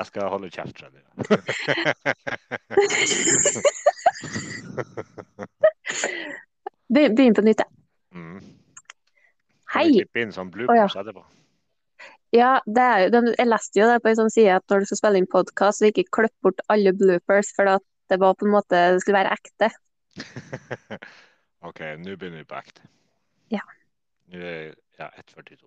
Jeg skal holde kjeft, skjønner Be- Begynn på nytt, ja. Mm. Hei. klippe inn sånn bloopers etterpå? Ja, det er jo, jeg leste jo det på en sånn side at når du skal spille inn podkast, så ikke klipp bort alle bloopers, for at det var på en måte Det skulle være ekte. OK, nå begynner vi på ekte. Ja. Nå er ja, 1.42.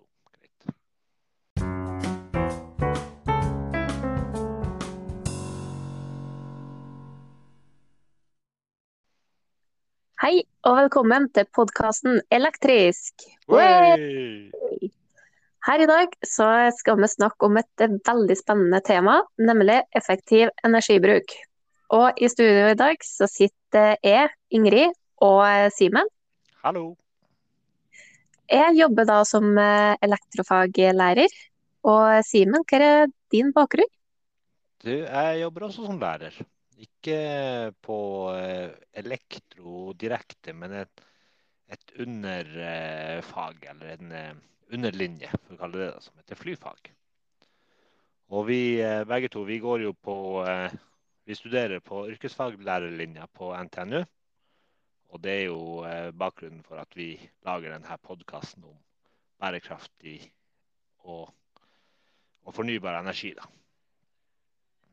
Hei, og velkommen til podkasten Elektrisk. Hey! Her i dag så skal vi snakke om et veldig spennende tema, nemlig effektiv energibruk. Og i studio i dag så sitter jeg, Ingrid, og Simen. Hallo. Jeg jobber da som eh, elektrofaglærer. Og Simen, hva er din bakgrunn? Du, jeg jobber også som lærer. Ikke på eh, elektro direkte, men et, et underfag, eller en eh, underlinje, for å kalle det det, som heter flyfag. Og vi eh, begge to, vi går jo på eh, Vi studerer på yrkesfaglærerlinja på NTNU. Og det er jo eh, bakgrunnen for at vi lager denne podkasten om bærekraftig og, og fornybar energi, da.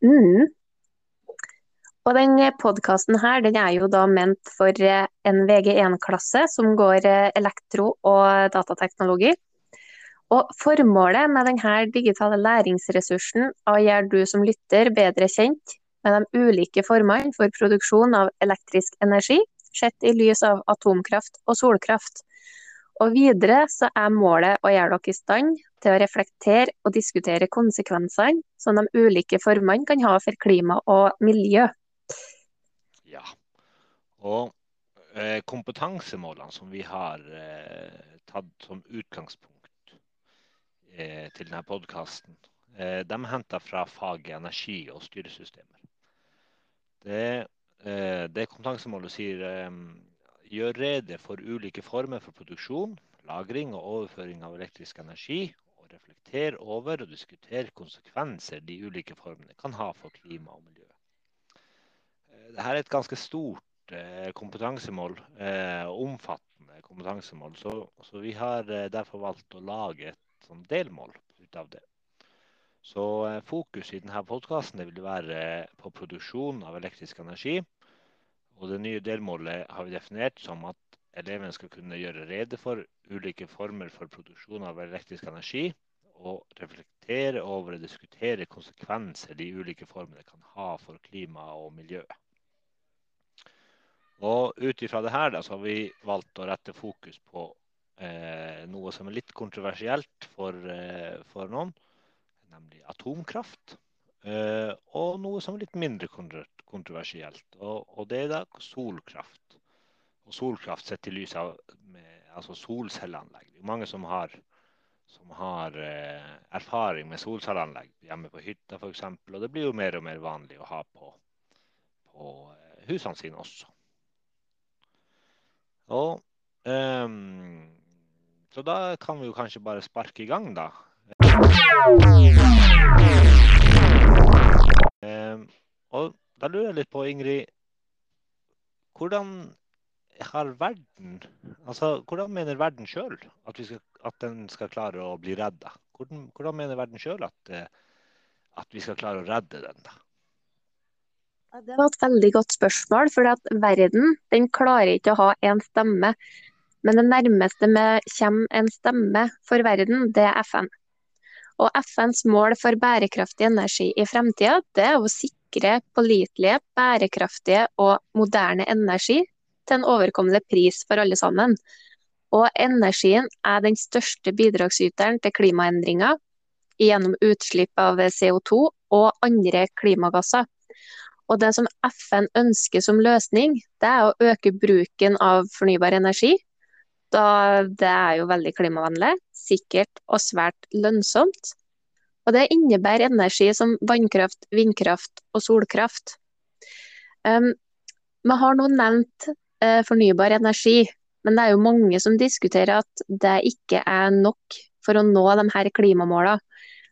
Mm. Og den podkasten her, den er jo da ment for eh, en VG1-klasse som går eh, elektro- og datateknologi. Og formålet med denne digitale læringsressursen er å gjøre du som lytter bedre kjent med de ulike formene for produksjon av elektrisk energi, sett i lys av atomkraft og solkraft. Og videre så er målet å gjøre dere i stand til å reflektere og diskutere konsekvensene som de ulike formene kan ha for klima og miljø. Og eh, kompetansemålene som vi har eh, tatt som utgangspunkt eh, til denne podkasten, de er henta fra faget energi og styresystemer. Det, det kompetansemålet sier gjør rede for ulike former for produksjon, lagring og overføring av elektrisk energi, og reflekter over og diskuter konsekvenser de ulike formene kan ha for klima og miljø. Dette er et ganske stort kompetansemål, eh, omfattende kompetansemål. Så, så vi har eh, derfor valgt å lage et sånn delmål ut av det. Så eh, fokus i denne podkasten vil være på produksjon av elektrisk energi. Og det nye delmålet har vi definert som at elevene skal kunne gjøre rede for ulike former for produksjon av elektrisk energi, og reflektere over og diskutere konsekvenser de ulike formene kan ha for klima og miljø. Og ut ifra det her da, så har vi valgt å rette fokus på eh, noe som er litt kontroversielt for, eh, for noen, nemlig atomkraft. Eh, og noe som er litt mindre kontroversielt, og, og det er da solkraft. Og solkraft sett i lys av med, altså solcelleanlegg. Det er mange som har, som har eh, erfaring med solcelleanlegg hjemme på hytta f.eks. Og det blir jo mer og mer vanlig å ha på, på eh, husene sine også. Og ehm, Så da kan vi jo kanskje bare sparke i gang, da. Ehm, og da lurer jeg litt på, Ingrid, hvordan har verden Altså, hvordan mener verden sjøl at, at den skal klare å bli redda? Hvordan, hvordan mener verden sjøl at, eh, at vi skal klare å redde den, da? Det var et veldig godt spørsmål, for at verden den klarer ikke å ha én stemme. Men det nærmeste vi kommer en stemme for verden, det er FN. Og FNs mål for bærekraftig energi i fremtida, det er å sikre pålitelige, bærekraftige og moderne energi til en overkommelig pris for alle sammen. Og energien er den største bidragsyteren til klimaendringer gjennom utslipp av CO2 og andre klimagasser. Og det som FN ønsker som løsning, det er å øke bruken av fornybar energi. Da det er jo veldig klimavennlig, sikkert og svært lønnsomt. Og det innebærer energi som vannkraft, vindkraft og solkraft. Um, har nå nevnt uh, fornybar energi, men det er jo mange som diskuterer at det ikke er nok for å nå de her klimamålene.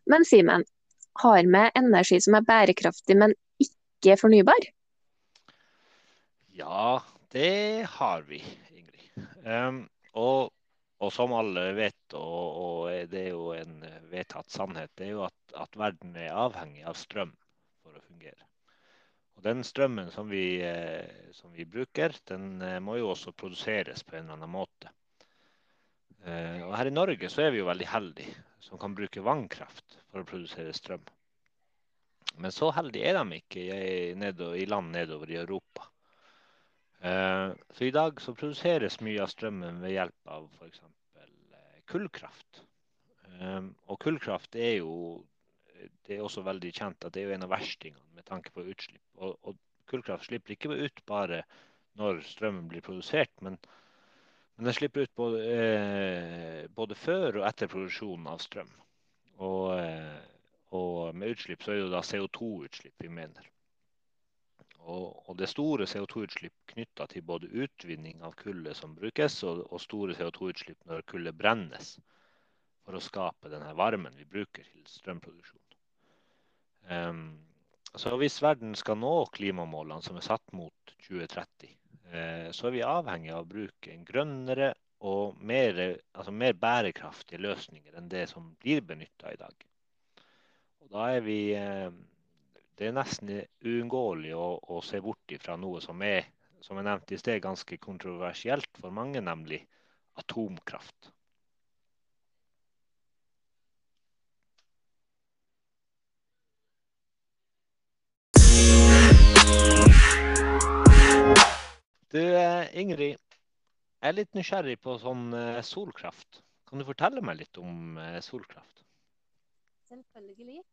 Men Simen, har vi energi som er bærekraftig, men ikke fornybar? Ja, det har vi, Ingrid. Um, og, og, som alle vet, og, og, det er jo en vedtatt sannhet, det er jo at, at, verden er avhengig av strøm for å fungere. Og den strømmen som vi, eh, som vi bruker, den eh, må jo også produseres på en eller annen måte. Eh, og her i Norge så er vi jo veldig heldige som kan bruke vannkraft for å produsere strøm. Men så heldige er de ikke i, land nedover i Europa. Eh, så i dag så produseres mye av strømmen ved hjelp av f.eks. Eh, kullkraft. Og kullkraft er jo det er også veldig kjent at det er en av verstingene med tanke på utslipp. Og, og kullkraft slipper ikke ut bare når strømmen blir produsert, men men den slipper ut både, eh, både, før og etter produksjonen av strøm. Og, eh, og med utslipp så er det da CO2-utslipp vi mener. Og, og det store CO2-utslipp knytta til både utvinning av kullet som brukes, og, og store CO2-utslipp når kullet brennes for å skape denne varmen vi bruker til strømproduksjon. Um, så hvis verden skal nå klimamålene som er satt mot 2030, Eh, så er vi avhengig av å bruke en grønnere og mer, altså mer bærekraftige løsninger enn det som blir benytta i dag. Og da er vi eh, Det er nesten uunngåelig å, å, se bort ifra noe som er, som jeg nevnte i sted, ganske kontroversielt for mange, nemlig atomkraft. Du eh, Ingrid, jeg er litt nysgjerrig på sånn eh, solkraft. Kan du fortelle meg litt om solkraft? Selvfølgelig.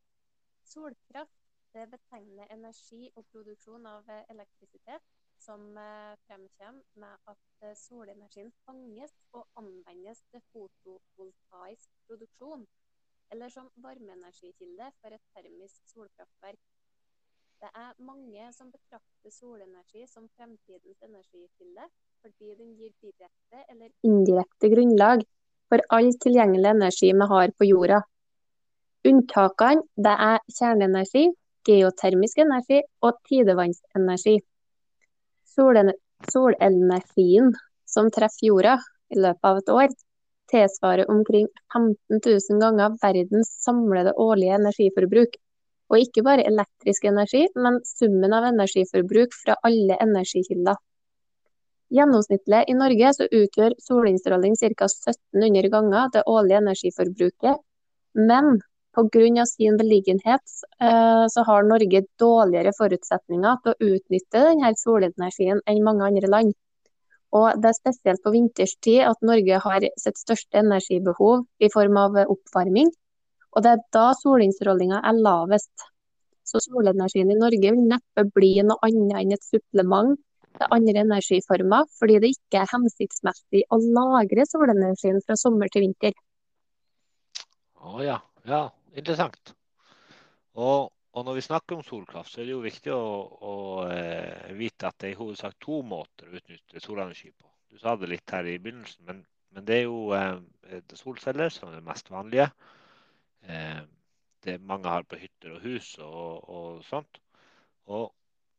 Solkraft det betegner energi og produksjon av elektrisitet som fremkommer med at solenergien fanges og anvendes til fotovoltaisk produksjon, eller som varmeenergikilde for et termisk solkraftverk. Det er mange som betrakter solenergi som fremtidens energikilde, fordi den gir direkte eller indirekte grunnlag for all tilgjengelig energi vi har på jorda. Unntakene er kjerneenergi, geotermisk energi og tidevannsenergi. Solenergien som treffer jorda i løpet av et år, tilsvarer omkring 15 000 ganger verdens samlede årlige energiforbruk. Og ikke bare elektrisk energi, men summen av energiforbruk fra alle energikilder. Gjennomsnittlig i Norge så utgjør solinnstråling ca. 1700 ganger det årlige energiforbruket. Men pga. sin beliggenhet eh, så har Norge dårligere forutsetninger til å utnytte denne solenergien enn mange andre land. Og det er spesielt på vinterstid at Norge har sitt største energibehov i form av oppvarming. Og det er da solinnstrålinga er lavest. Så solenergien i Norge vil neppe bli noe annet enn et supplement til andre energiformer, fordi det ikke er hensiktsmessig å lagre solenergien fra sommer til vinter. Å ja. Ja, interessant. Og, og, når vi snakker om solkraft, så er det jo viktig å, å eh, vite at det er i hovedsak to måter å utnytte solenergi på. Du sa det litt her i begynnelsen, men, men det er jo eh, solceller som er det mest vanlige. Eh, det mange har på hytter og hus og, og sånt. Og,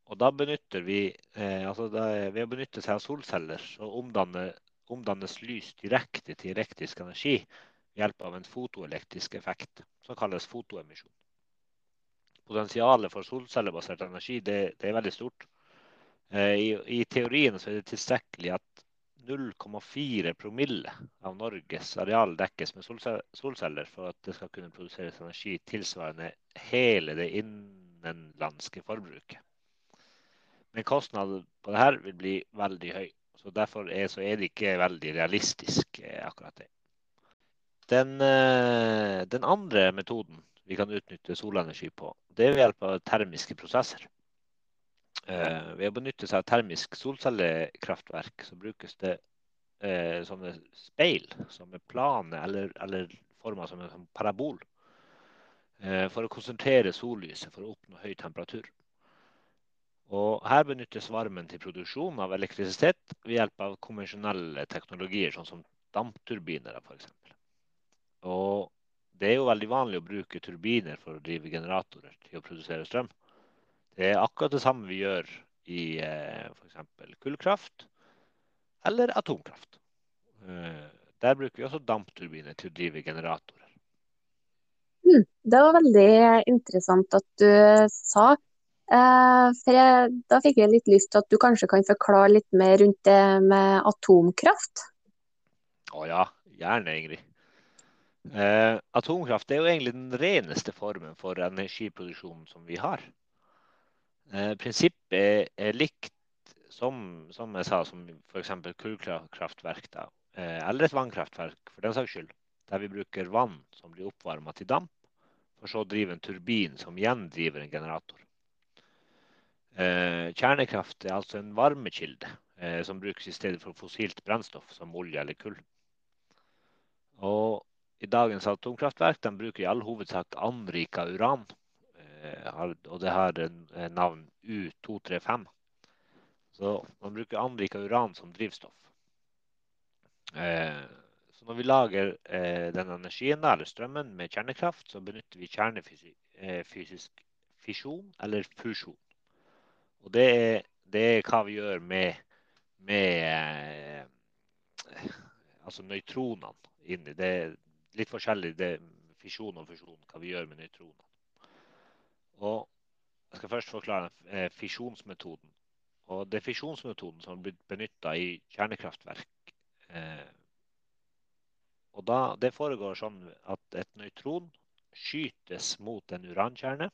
og, da benytter vi eh, altså da, Ved å benytte seg av solceller, så omdannes lys direkte til elektrisk energi ved hjelp av en fotoelektrisk effekt som kalles fotoemisjon. Potensialet for solcellebasert energi det, det er veldig stort. Eh, i, I teorien så er det tilstrekkelig at 0,4 promille av Norges areal dekkes med solceller for at det skal kunne produseres energi tilsvarende hele det innenlandske forbruket. Men kostnaden på dette vil bli veldig høy. så Derfor er, så er det ikke veldig realistisk, eh, akkurat det. Den, eh, den andre metoden vi kan utnytte solenergi på, det er ved hjelp av termiske prosesser. Eh, ved å benytte seg av termisk solcellekraftverk, så brukes det eh, sånne speil som er plane eller, eller forma som en parabol. Eh, for å konsentrere sollyset for å oppnå høy temperatur. Og her benyttes varmen til produksjon av elektrisitet ved hjelp av konvensjonelle teknologier, sånn som dampturbiner f.eks. Og det er jo veldig vanlig å bruke turbiner for å drive generatorer til å produsere strøm. Det er akkurat det samme vi gjør i eh, f.eks. kullkraft eller atomkraft. Eh, der bruker vi også dampturbiner til å drive generatorer. Mm, det var veldig interessant at du sa. Eh, for jeg, da fikk jeg litt lyst til at du kanskje kan forklare litt mer rundt det med atomkraft? Å ja, gjerne, Ingrid. Eh, atomkraft er jo egentlig den reneste formen for energiproduksjon som vi har. Eh, prinsippet er, likt som, som jeg sa, som f.eks. kullkraftverk. Da, eh, eller et vannkraftverk, for den saks skyld. Der vi bruker vann som blir oppvarma til damp, for så å drive en turbin som igjen driver en generator. Kjernekraft er altså en varmekilde som brukes i stedet for fossilt brennstoff som olje eller kull. Og i dagens atomkraftverk de bruker i all hovedsak anrika uran. Eh, og det har navn U235. Så man bruker anrika uran som drivstoff. Eh, så når vi lager den energien eller strømmen med kjernekraft, så benytter vi kjernefysisk fisjon eller fusjon. Og det er, det er hva vi gjør med, med altså nøytronene inni. Det litt forskjellig det fisjon og fusjon, hva vi gjør med nøytronene. Og jeg skal først forklare eh, fisjonsmetoden. Og det er fisjonsmetoden som har blitt benytta i kjernekraftverk. Eh, og da, det foregår sånn at et nøytron skytes mot en urankjerne.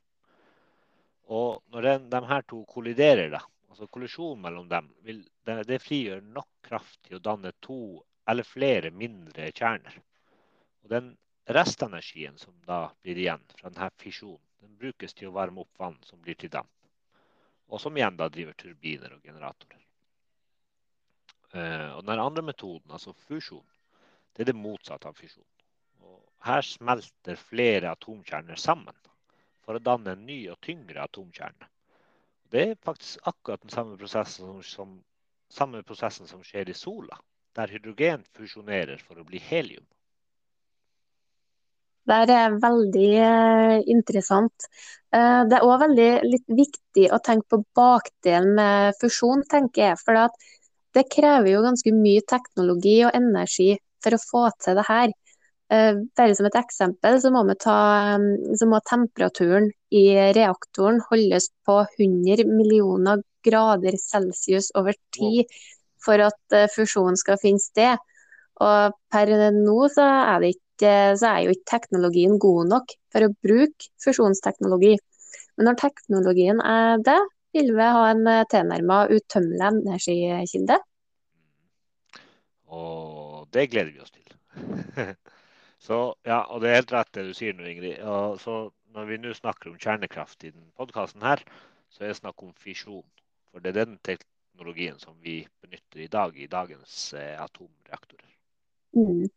Og når den, de her to kolliderer, da, altså kollisjonen mellom dem, vil, det, det frigjør nok kraft til å danne to eller flere mindre kjerner. Og den restenergien som da blir igjen fra denne fisjonen, den brukes til å varme opp vann som blir til damp. Og som igjen da driver turbiner og generatorer. Uh, og den andre metoden, altså fusjon, det er det motsatte av fisjon. Og her smelter flere atomkjerner sammen for å danne en ny og tyngre atomkjerne. Det er faktisk akkurat den samme prosessen som, som, samme prosessen som skjer i sola der hydrogen fusjonerer for å bli helium. Det er veldig eh, interessant. Eh, det er òg veldig viktig å tenke på bakdelen med fusjon, tenker jeg. For det krever jo ganske mye teknologi og energi for å få til det her. Eh, bare som et eksempel så må, ta, så må temperaturen i reaktoren holdes på 100 millioner grader celsius over tid for at eh, fusjonen skal finne sted. Og per nå så er, ikke, så er jo ikke teknologien god nok for å bruke fusjonsteknologi. Men når teknologien er det, vil vi ha en eh, tilnærma utømmelig energikilde. Og det gleder vi oss til. så, ja, og det er helt rett det du sier nå, Ingrid. Og så når vi nå snakker om kjernekraft i denne podkasten her, så er det snakk om fisjon. For det er den teknologien som vi benytter i dag i dagens eh, atomreaktorer. Mm.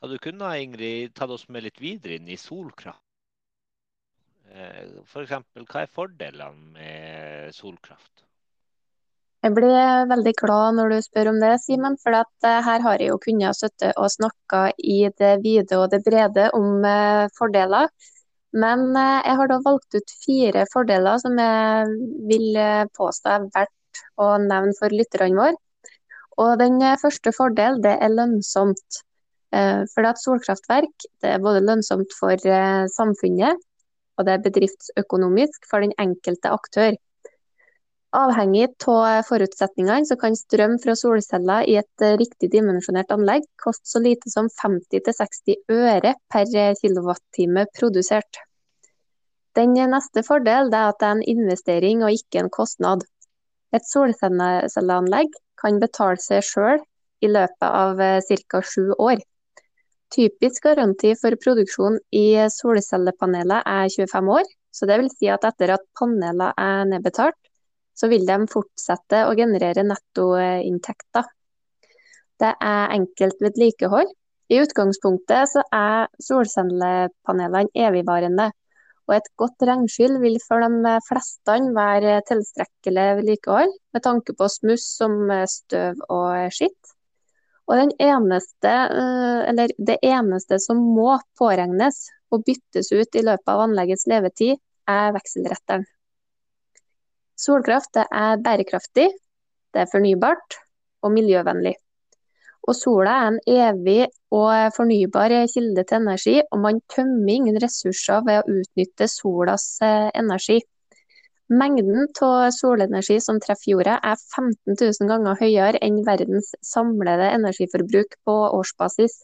Hadde du kunnet, Ingrid, tatt oss med litt videre inn i solkraft? Eh, F.eks. hva er fordelene med solkraft? Jeg blir veldig glad når du spør om det, Simen. For eh, her har jeg jo kunnet sitte og snakke i det vide og det brede om fordeler. Men eh, jeg har da valgt ut fire fordeler som jeg vil eh, påstå er verdt å nevne for lytterne våre. Og den eh, første fordelen det er lønnsomt. For at solkraftverk det er både lønnsomt for samfunnet og det er bedriftsøkonomisk for den enkelte aktør. Avhengig av forutsetningene så kan strøm fra solceller i et riktig dimensjonert anlegg koste så lite som 50-60 øre per kilowattime produsert. Den neste fordelen er at det er en investering og ikke en kostnad. Et solcelleanlegg kan betale seg sjøl i løpet av eh, ca. sju år. Typisk garanti for produksjon i solcellepanelet er 25 år, så det vil si at etter at panelet er nedbetalt, så vil de fortsette å generere nettoinntekter. Det er enkelt vedlikehold. I utgangspunktet så er solcellepanelene evigvarende, og et godt regnskyll vil for de fleste være tilstrekkelig vedlikehold med tanke på smuss som støv og skitt. Og eneste, eh, det eneste som må påregnes og byttes ut i løpet av anleggets levetid, er vekselretteren. Solkraft er bærekraftig, det er fornybart og miljøvennlig. Og sola er en evig og fornybar kilde til energi, og man tømmer ingen ressurser ved å utnytte solas eh, energi. Mengden av solenergi som treffer jorda er 15 000 ganger høyere enn verdens samlede energiforbruk på årsbasis.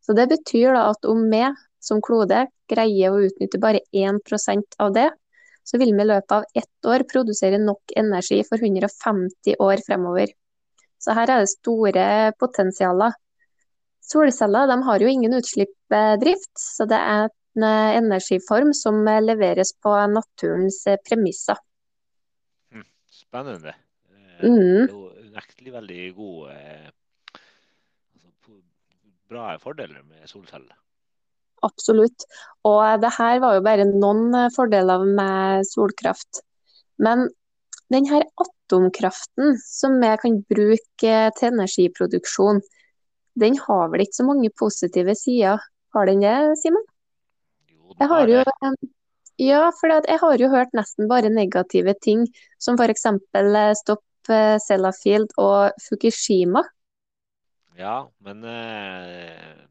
Så Det betyr at om vi som klode greier å utnytte bare 1% av det, så vil vi i løpet av ett år produsere nok energi for 150 år fremover. Så her er det store potensialer. Solceller har jo ingen utslippsdrift, så det er en eh, energiform som eh, leveres på naturens eh, premisser. Hm, spennende. Mm. Det er jo veldig gode altså, Bra fordeler med solceller. Absolutt. Og det her var jo bare noen fordeler med solkraft. Men denne atomkraften som vi kan bruke til energiproduksjon, den har vel ikke så mange positive sider? Har den det, Simen? Jeg har jo, ja, for jeg har jo hørt nesten bare negative ting, som f.eks. Eh, Stopp eh, Sellafield og Fukushima. Ja, men eh,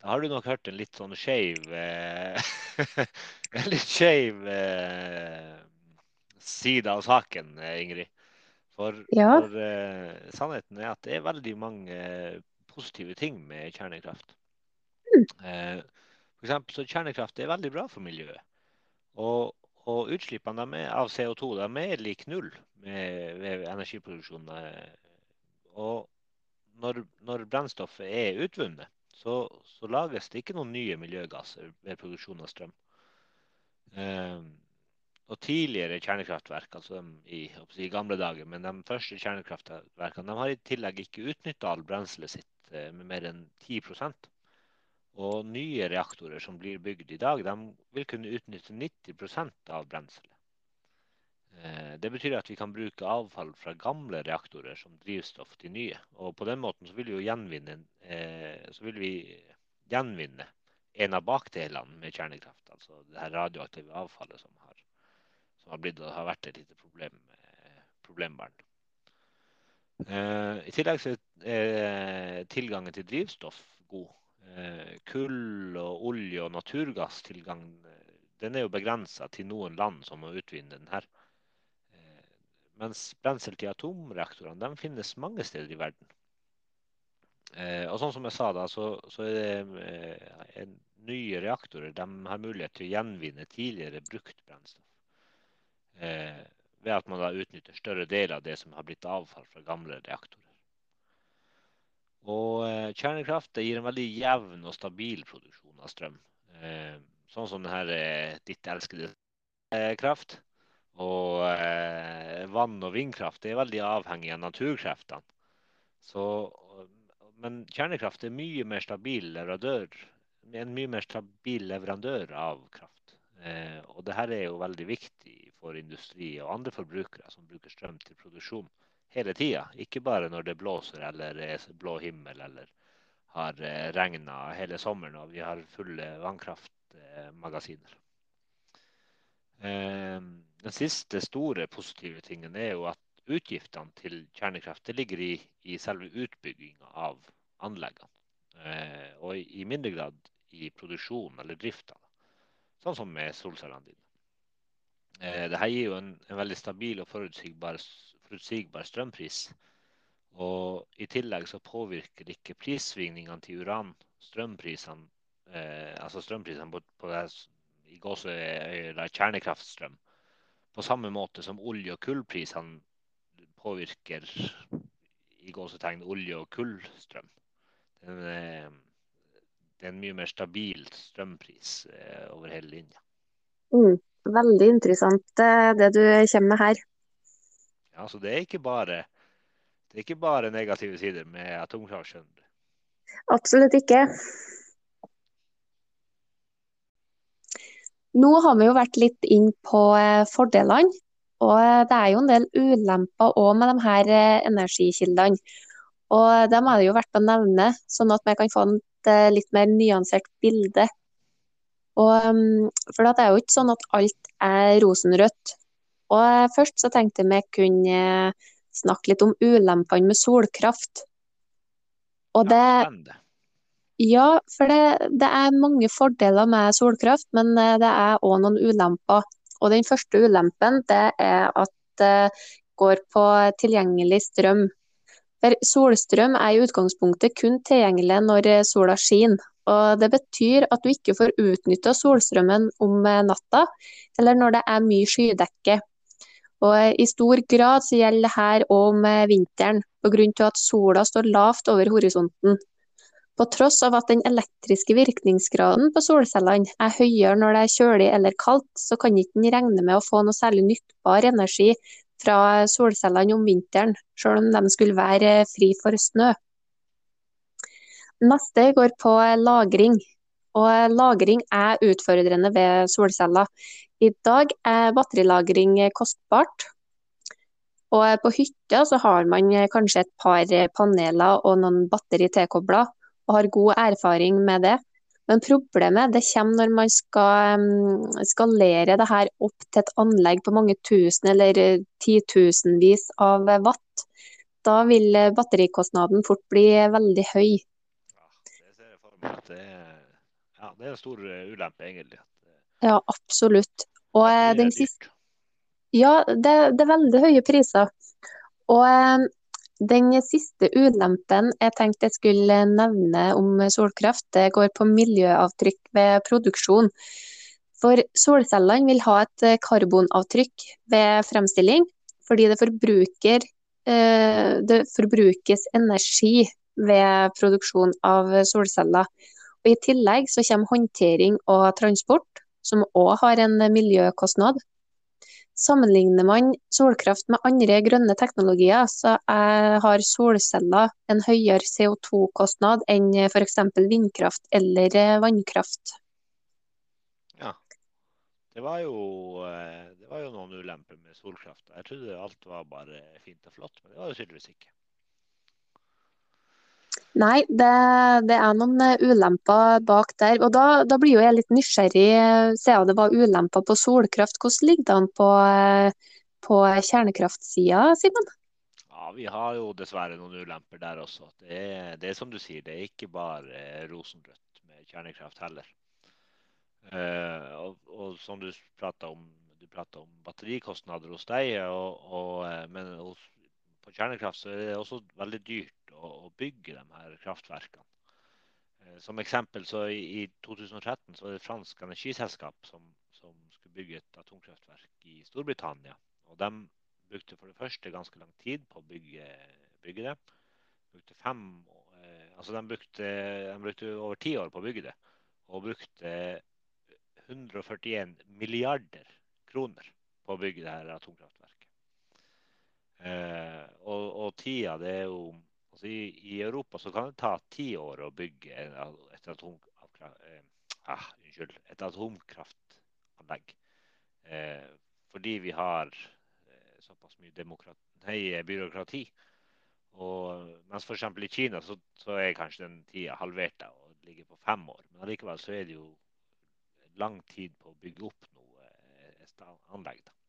da har du nok hørt en litt sånn skeiv eh, En litt skeiv eh, side av saken, eh, Ingrid. For, ja. for sannheten er at det er veldig mange positive ting med kjernekraft. Mm. For eksempel, så Kjernekraft er veldig bra for miljøet. Og, og utslippene av CO2 de er lik null med, ved energiproduksjon. Og når, når, brennstoffet er utvunnet, så, så, lages det ikke noen nye miljøgasser ved produksjon av strøm. Um, og tidligere kjernekraftverk, altså i, i, gamle dager, men de første kjernekraftverkene de har i tillegg ikke utnytta all brenselet sitt eh, med mer enn 10% og nye reaktorer som blir bygd i dag, de vil kunne utnytte 90% av brenselet. Eh, det betyr at vi kan bruke avfall fra gamle reaktorer som drivstoff til nye. Og på den måten så vil vi gjenvinne, eh, så vil vi gjenvinne en av bakdelene med kjernekraft. Altså det her radioaktive avfallet som har, som har, blitt, har vært et lite problem, problembarn. I tillegg så er tilgangen til drivstoff god. Eh, kull og olje og naturgasstilgang eh, den er jo begrensa til noen land som må utvinne den her. Eh, mens brensel til atomreaktorene finnes mange steder i verden. Og sånn som jeg sa da, så, så er det nye reaktorer de har mulighet til å gjenvinne tidligere brukt brennstoff. Ved at man da utnytter større deler av det som har blitt avfall fra gamle reaktorer. Og eh, kjernekraft gir en veldig jevn og stabil produksjon av strøm. Eh, sånn som denne eh, ditt elskede kraft. Og vann og vindkraft er veldig avhengig av naturkreftene. Så, men kjernekraft er mye mer stabil leverandør, en mye mer stabil leverandør av kraft. Og det her er jo veldig viktig for industri og andre forbrukere som bruker strøm til produksjon hele tida. Ikke bare når det blåser eller er blå himmel eller har eh, regna hele sommeren og vi har fulle vannkraftmagasiner. Ehm, den siste store positive tingen er jo at utgiftene til kjernekraft ligger i, i selve utbygginga av anleggene. Eh, og i mindre grad i produksjonen eller drifta. Sånn som med solcellene dine. Eh, Dette gir jo en, en veldig stabil og forutsigbar forutsigbar strømpris. Og i tillegg så påvirker ikke prissvingningene til uran strømprisene, eh, altså strømprisene på, på det, i gåseøyne kjernekraftstrøm, på samme måte som olje- og kullprisene påvirker i gåsetegn olje- og kullstrøm. Den, eh, det er en mye mer stabil strømpris eh, over hele linja. Mm, veldig interessant det du kommer med her. Altså, det, er ikke bare, det er ikke bare negative sider med atomkraft. Absolutt ikke. Nå har vi jo vært litt inn på eh, fordelene. Og eh, det er jo en del ulemper òg med de her energikildene. Og dem er det jo verdt å nevne, sånn at vi kan få et eh, litt mer nyansert bilde. Og, um, for det er jo ikke sånn at alt er rosenrødt. Og eh, først så tenkte jeg vi kunne snakke litt om ulempene med solkraft. Og det, ja, for det, det er mange fordeler med solkraft, men eh, det er òg noen ulemper. Og den første ulempen det er at det går på tilgjengelig strøm. For solstrøm er i utgangspunktet kun tilgjengelig når sola skinner. Og det betyr at du ikke får utnytta solstrømmen om natta, eller når det er mye skydekke. Og I stor grad så gjelder dette òg om vinteren, pga. at sola står lavt over horisonten. På tross av at den elektriske virkningsgraden på solcellene er høyere når det er kjølig eller kaldt, så kan ikke den regne med å få noe særlig nyttbar energi fra solcellene om vinteren, selv om de skulle være fri for snø. Neste går på lagring. Og lagring er utfordrende ved solceller. I dag er batterilagring kostbart. Og på hytta så har man kanskje et par paneler og noen batteri tilkobla, og har god erfaring med det. Men problemet det kommer når man skal skalere det her opp til et anlegg på mange tusen eller titusenvis av watt. Da vil batterikostnaden fort bli veldig høy. Ja, det er, ja, det er en stor eh, ulempe, egentlig. eh, Ja, absolutt. Og eh, den siste. Ja, det, det er veldig høye priser. Og eh, den siste ulempen jeg tenkte jeg skulle nevne om solkraft, det går på miljøavtrykk ved produksjon. For solcellene vil ha et eh, karbonavtrykk ved fremstilling, fordi det, forbruker, eh, det forbrukes energi ved produksjon av solceller. Og I tillegg så kommer håndtering og transport, som òg har en miljøkostnad. Sammenligner man solkraft med andre grønne teknologier, så har solceller en høyere CO2-kostnad enn f.eks. vindkraft eller eh, vannkraft. Ja. Det var, jo, eh, det var jo noen ulemper med solkraft. Jeg trodde alt var bare fint og flott, men det var det tydeligvis ikke. Nei, det, det er noen eh, ulemper bak der. Og da, da blir jo jeg litt nysgjerrig, eh, siden det var ulemper på solkraft. Hvordan ligger det an på, eh, på kjernekraftsida, Simen? Ja, vi har jo dessverre noen ulemper der også. Det er, det er som du sier, det er ikke bare rosenrødt med kjernekraft heller. Og, og som du prata om, du om batterikostnader hos deg, og, og, men hos, på kjernekraft så er det også veldig dyrt å, å bygge de her kraftverkene. Eh, Som eksempel så i, i 2013 så var det et fransk energiselskap som, som skulle bygge et atomkraftverk i Storbritannia. Og de brukte for det første ganske lang tid på å bygge, bygge det. Brukte fem, eh, altså de brukte, de brukte over ti år på å bygge det. Og brukte 141 milliarder kroner på å bygge det her atomkraftverket. Eh, og, og tida, det er jo altså i, I Europa så kan det ta ti år å bygge en- et, atom, eh, ah, unnskyld, et atomkraftanlegg. Eh, fordi vi har eh, såpass mye demokrat, nei, byråkrati. Og, mens f.eks. i Kina så, så er kanskje den tida halvert og ligger på fem år. Men allikevel så er det jo lang tid på å bygge opp noe eh, anlegg. Da.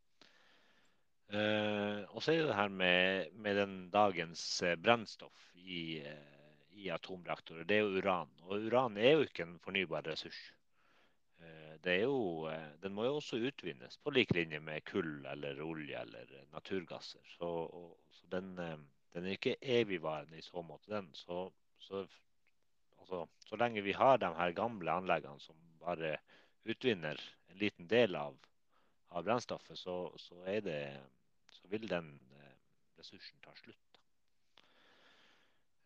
Eh, og så er det det her med, med den dagens eh, brennstoff i, eh, i atomreaktorer. Det er jo uran. Og uran er jo ikke en fornybar ressurs. Uh, jo, uh, den må jo også utvinnes på lik linje med kull eller olje eller naturgasser. Så, og, så den, den er ikke evigvarende i så måte, den. Så, så, altså, så lenge vi har de her gamle anleggene som bare utvinner en liten del av, av brennstoffet, så, så, er det, vil den eh, ressursen ta slutt.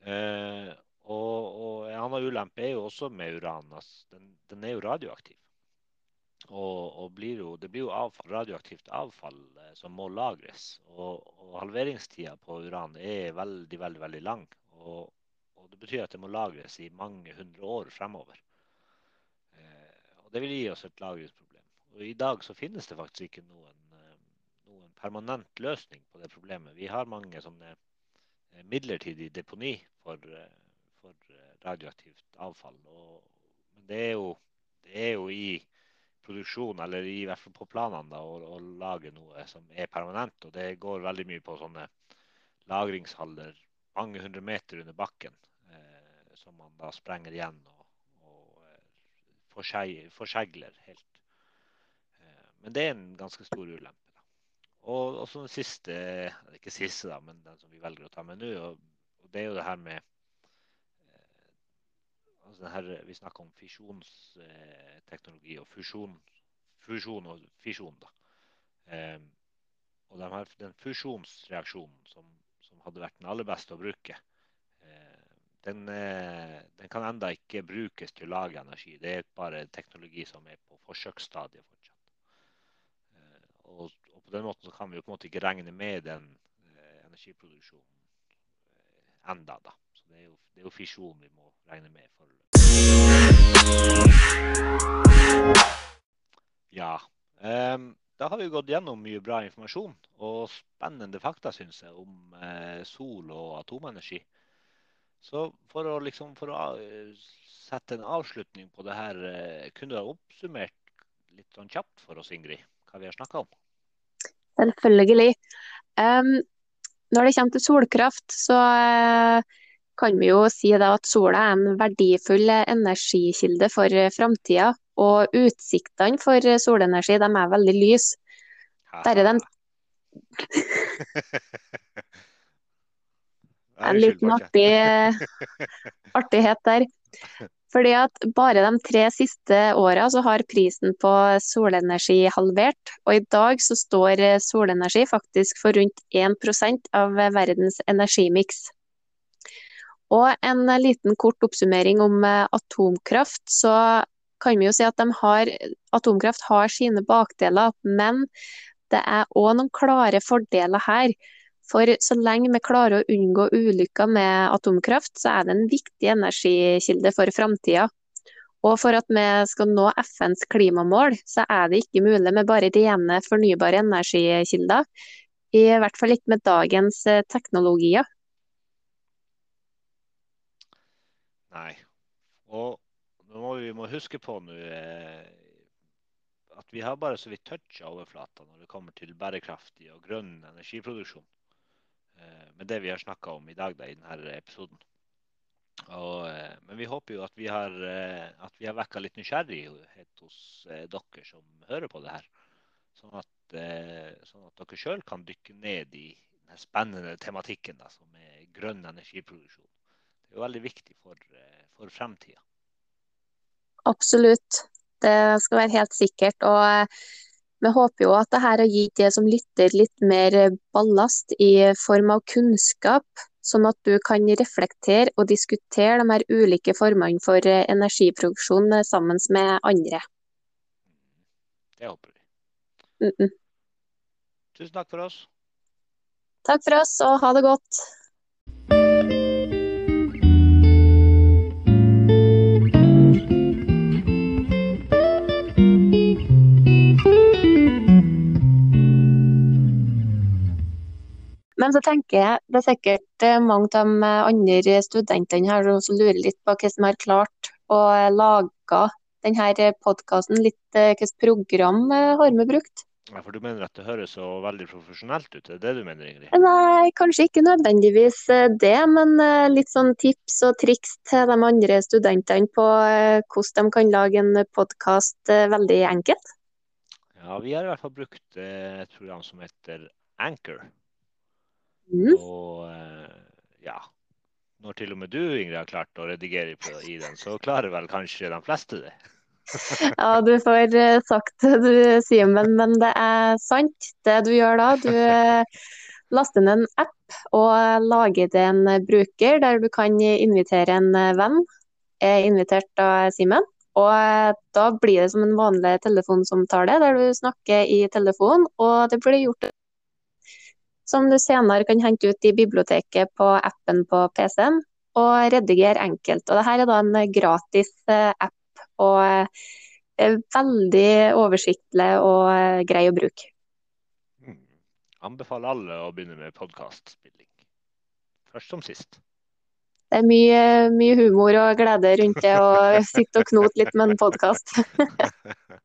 Eh, og, og en annen ulempe er jo også med uran. Altså, den, den er jo radioaktiv. Og, og blir jo, det blir jo avfall, radioaktivt avfall eh, som må lagres. Og, og halveringstida på uran er veldig, veldig, veldig lang. Og, og det betyr at det må lagres i mange hundre år fremover. Eh, og det vil gi oss et lagringsproblem. Og i dag så finnes det faktisk ikke noen permanent løsning på det problemet. Vi har mange sånne midlertidig deponi for, for radioaktivt avfall. Og, men det er, jo, det er, jo, i produksjon, eller i hvert fall på planene, da, å, å, lage noe som er permanent. Og det går veldig mye på sånne lagringshaller mange hundre meter under bakken, eh, som man da sprenger igjen og, og eh, forsegler helt. Eh, men det er en ganske stor ulempe. Og, så den siste, ikke siste, da, men den som vi velger å ta med nå, og, og det er jo det her med altså altså her, Vi snakker om fisjonsteknologi og fusjon, fusjon og fisjon. da. Eh, og de her, den fusjonsreaksjonen som, som, hadde vært den aller beste å bruke, eh, den, eh, den, kan enda ikke brukes til å lage energi. Det er bare teknologi som er på forsøksstadiet fortsatt. Eh, og på den måten kan vi jo på en måte ikke regne med den eh, energiproduksjonen eh, enda da. Så det er, jo, det er jo fisjon vi må regne med foreløpig. Ja. Um, da har vi gått gjennom mye bra informasjon og spennende fakta synes jeg, om eh, sol og atomenergi. Så for å, liksom, for å uh, sette en avslutning på det her, uh, kunne du ha oppsummert litt sånn kjapt for oss, Ingrid, hva vi har snakka om? Selvfølgelig. Um, når det kommer til solkraft, så uh, kan vi jo si at sola er en verdifull energikilde for framtida. Og utsiktene for solenergi de er veldig lyse. Der er de En liten artig, artighet der. Fordi at bare de tre siste åra har prisen på solenergi halvert. Og i dag så står solenergi faktisk for rundt 1% av verdens energimiks. Og en liten kort oppsummering om atomkraft. Så kan vi jo si at har, atomkraft har sine bakdeler, men det er òg noen klare fordeler her. For så lenge vi klarer å unngå ulykker med atomkraft, så er det en viktig energikilde for framtida. Og for at vi skal nå FNs klimamål, så er det ikke mulig med bare rene fornybare energikilder. I hvert fall ikke med dagens eh, teknologier. Nei. Og må vi må huske på nå eh, at vi har bare så vidt toucha overflata når det kommer til bærekraftig og grønn energiproduksjon. Eh, med det vi har snakka om i dag da, i denne episoden. Og, eh, men vi håper jo at vi har, eh, at vi har vekka litt nysgjerrighet hos dere som hører på det her. Sånn at, sånn at dere sjøl kan dykke ned i den spennende tematikken da, som er grønn energiproduksjon. Det er jo veldig viktig for, for fremtida. Absolutt. Det skal være helt sikkert. Og vi håper jo at dette har gitt det som lytter litt mer ballast i form av kunnskap, sånn at du kan reflektere og diskutere de her ulike formene for energiproduksjon sammen med andre. Det håper vi. Mm -mm. Tusen takk for oss. Takk for oss, og ha det godt. Men så tenker jeg det er sikkert eh, mange av de andre studentene her som lurer litt på hva som har klart å lage denne podkasten. Litt eh, hvilket program eh, har vi brukt? Ja, for Du mener at det høres så veldig profesjonelt ut? Det er det du mener, Ingrid? Nei, kanskje ikke nødvendigvis det, men litt sånn tips og triks til de andre studentene på hvordan de kan lage en podkast veldig enkelt. Ja, vi har i hvert fall brukt et program som heter Anchor. Mm. Og eh, ja Når til og med du, Ingrid, har klart å redigere i den, så klarer vel kanskje de fleste det? ja, du får eh, sagt det du sier, men, men det er sant det du gjør da. Du eh, laster ned en app og lager det en bruker der du kan invitere en venn. Jeg er invitert av Simen. Og da blir det som en vanlig telefonsamtale der du snakker i telefon, og det blir gjort som du senere kan hente ut i biblioteket på appen på PC-en og redigere enkelt. Og Dette er da en gratis eh, app og er veldig oversiktlig og eh, grei å bruke. Mm. Anbefaler alle å begynne med podkastspilling Først som sist. Det er mye, mye humor og glede rundt det å sitte og knote litt med en podkast.